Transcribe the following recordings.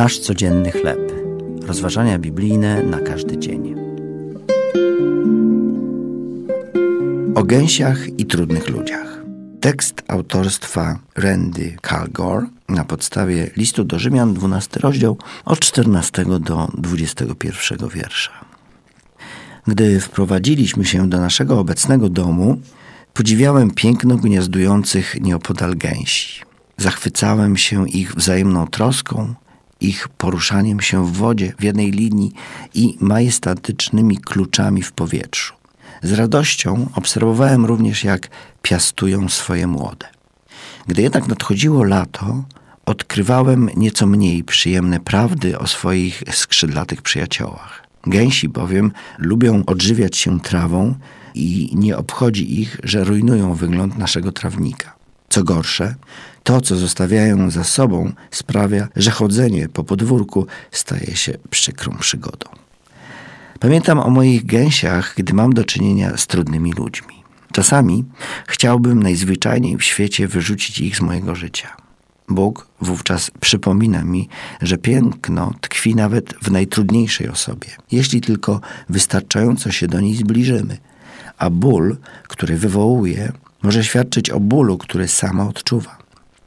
Nasz codzienny chleb. Rozważania biblijne na każdy dzień. O gęsiach i trudnych ludziach. Tekst autorstwa Randy Calgore na podstawie listu do Rzymian, 12 rozdział, od 14 do 21 wiersza. Gdy wprowadziliśmy się do naszego obecnego domu, podziwiałem piękno gniazdujących nieopodal gęsi. Zachwycałem się ich wzajemną troską, ich poruszaniem się w wodzie w jednej linii i majestatycznymi kluczami w powietrzu. Z radością obserwowałem również, jak piastują swoje młode. Gdy jednak nadchodziło lato, odkrywałem nieco mniej przyjemne prawdy o swoich skrzydlatych przyjaciołach. Gęsi bowiem lubią odżywiać się trawą i nie obchodzi ich, że rujnują wygląd naszego trawnika. Co gorsze, to, co zostawiają za sobą, sprawia, że chodzenie po podwórku staje się przykrą przygodą. Pamiętam o moich gęsiach, gdy mam do czynienia z trudnymi ludźmi. Czasami chciałbym najzwyczajniej w świecie wyrzucić ich z mojego życia. Bóg wówczas przypomina mi, że piękno tkwi nawet w najtrudniejszej osobie, jeśli tylko wystarczająco się do niej zbliżymy. A ból, który wywołuje, może świadczyć o bólu, który sama odczuwa.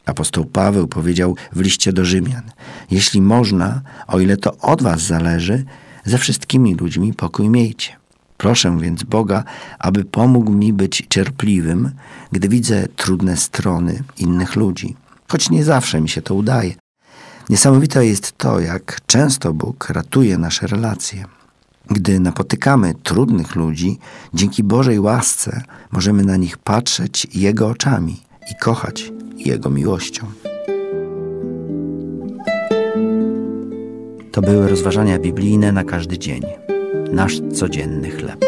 Apostoł Paweł powiedział w liście do Rzymian: Jeśli można, o ile to od was zależy, ze wszystkimi ludźmi pokój miejcie. Proszę więc Boga, aby pomógł mi być cierpliwym, gdy widzę trudne strony innych ludzi, choć nie zawsze mi się to udaje. Niesamowite jest to, jak często Bóg ratuje nasze relacje. Gdy napotykamy trudnych ludzi, dzięki Bożej łasce możemy na nich patrzeć Jego oczami i kochać Jego miłością. To były rozważania biblijne na każdy dzień. Nasz codzienny chleb.